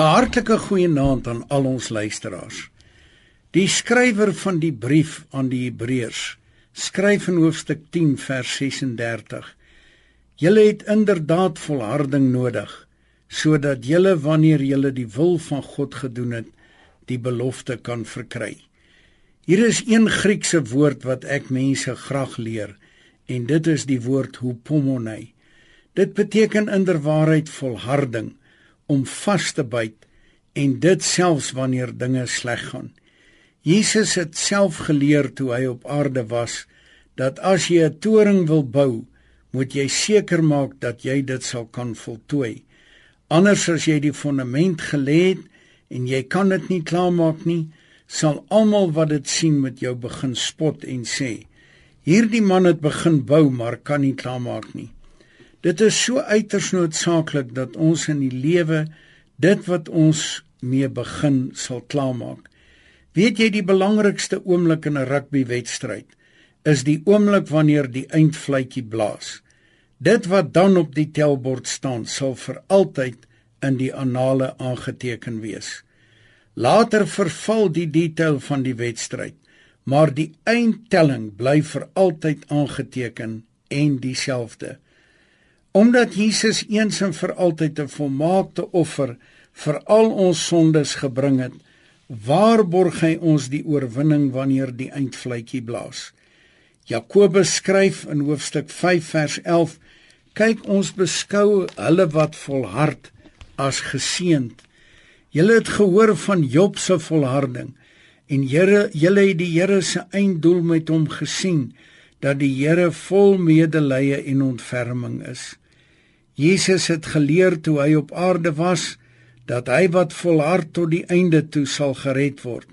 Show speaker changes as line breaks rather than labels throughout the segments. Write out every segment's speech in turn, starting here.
'n Hartlike goeienaand aan al ons luisteraars. Die skrywer van die brief aan die Hebreërs skryf in hoofstuk 10 vers 36: Julle het inderdaad volharding nodig sodat julle wanneer julle die wil van God gedoen het, die belofte kan verkry. Hier is een Griekse woord wat ek mense graag leer en dit is die woord hupomone. Dit beteken inderwaarheid volharding om vas te byt en dit selfs wanneer dinge sleg gaan. Jesus het self geleer toe hy op aarde was dat as jy 'n toring wil bou, moet jy seker maak dat jy dit sal kan voltooi. Anders as jy die fondament gelê het en jy kan dit nie klaarmaak nie, sal almal wat dit sien met jou begin spot en sê: "Hierdie man het begin bou, maar kan nie klaarmaak nie." Dit is so uiters noodsaaklik dat ons in die lewe dit wat ons mee begin sal klaarmaak. Weet jy die belangrikste oomblik in 'n rugbywedstryd is die oomblik wanneer die eindfluitjie blaas. Dit wat dan op die tellbord staan sal vir altyd in die annale aangeteken wees. Later verval die detail van die wedstryd, maar die eindtelling bly vir altyd aangeteken en dieselfde. Omdat Jesus eens en vir altyd 'n volmaakte offer vir al ons sondes gebring het, waarborg hy ons die oorwinning wanneer die eindfluitjie blaas. Jakobus skryf in hoofstuk 5 vers 11: "Kyk ons beskou hulle wat volhard as geseënd. Julle het gehoor van Job se volharding en Here, julle het die Here se einddoel met hom gesien." dat die Here vol medelee en ontferming is. Jesus het geleer toe hy op aarde was dat hy wat volhard tot die einde toe sal gered word.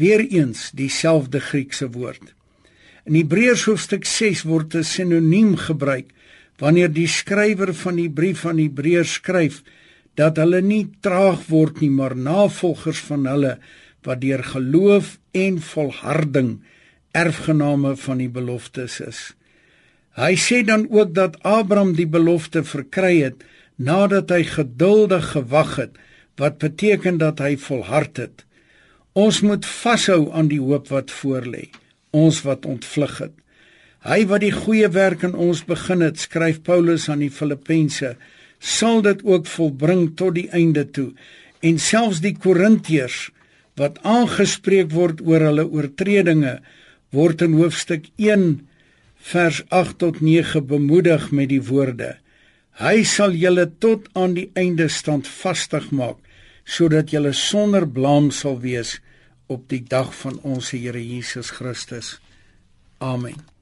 Weereens dieselfde Griekse woord. In Hebreërs hoofstuk 6 word 'n sinoniem gebruik wanneer die skrywer van die brief aan Hebreërs skryf dat hulle nie traag word nie, maar navolgers van hulle wat deur geloof en volharding erfgename van die beloftes is. Hy sê dan ook dat Abraham die belofte verkry het nadat hy geduldig gewag het, wat beteken dat hy volhard het. Ons moet vashou aan die hoop wat voorlê, ons wat ontvlug het. Hy wat die goeie werk in ons begin het, skryf Paulus aan die Filippense, sal dit ook volbring tot die einde toe. En selfs die Korintiërs wat aangespreek word oor hulle oortredinge, word in hoofstuk vers 8 tot 9 bemoedig met die woorde: Hy sal julle tot aan die einde standvastig maak sodat julle sonder blame sal wees op die dag van ons Here Jesus Christus. Amen.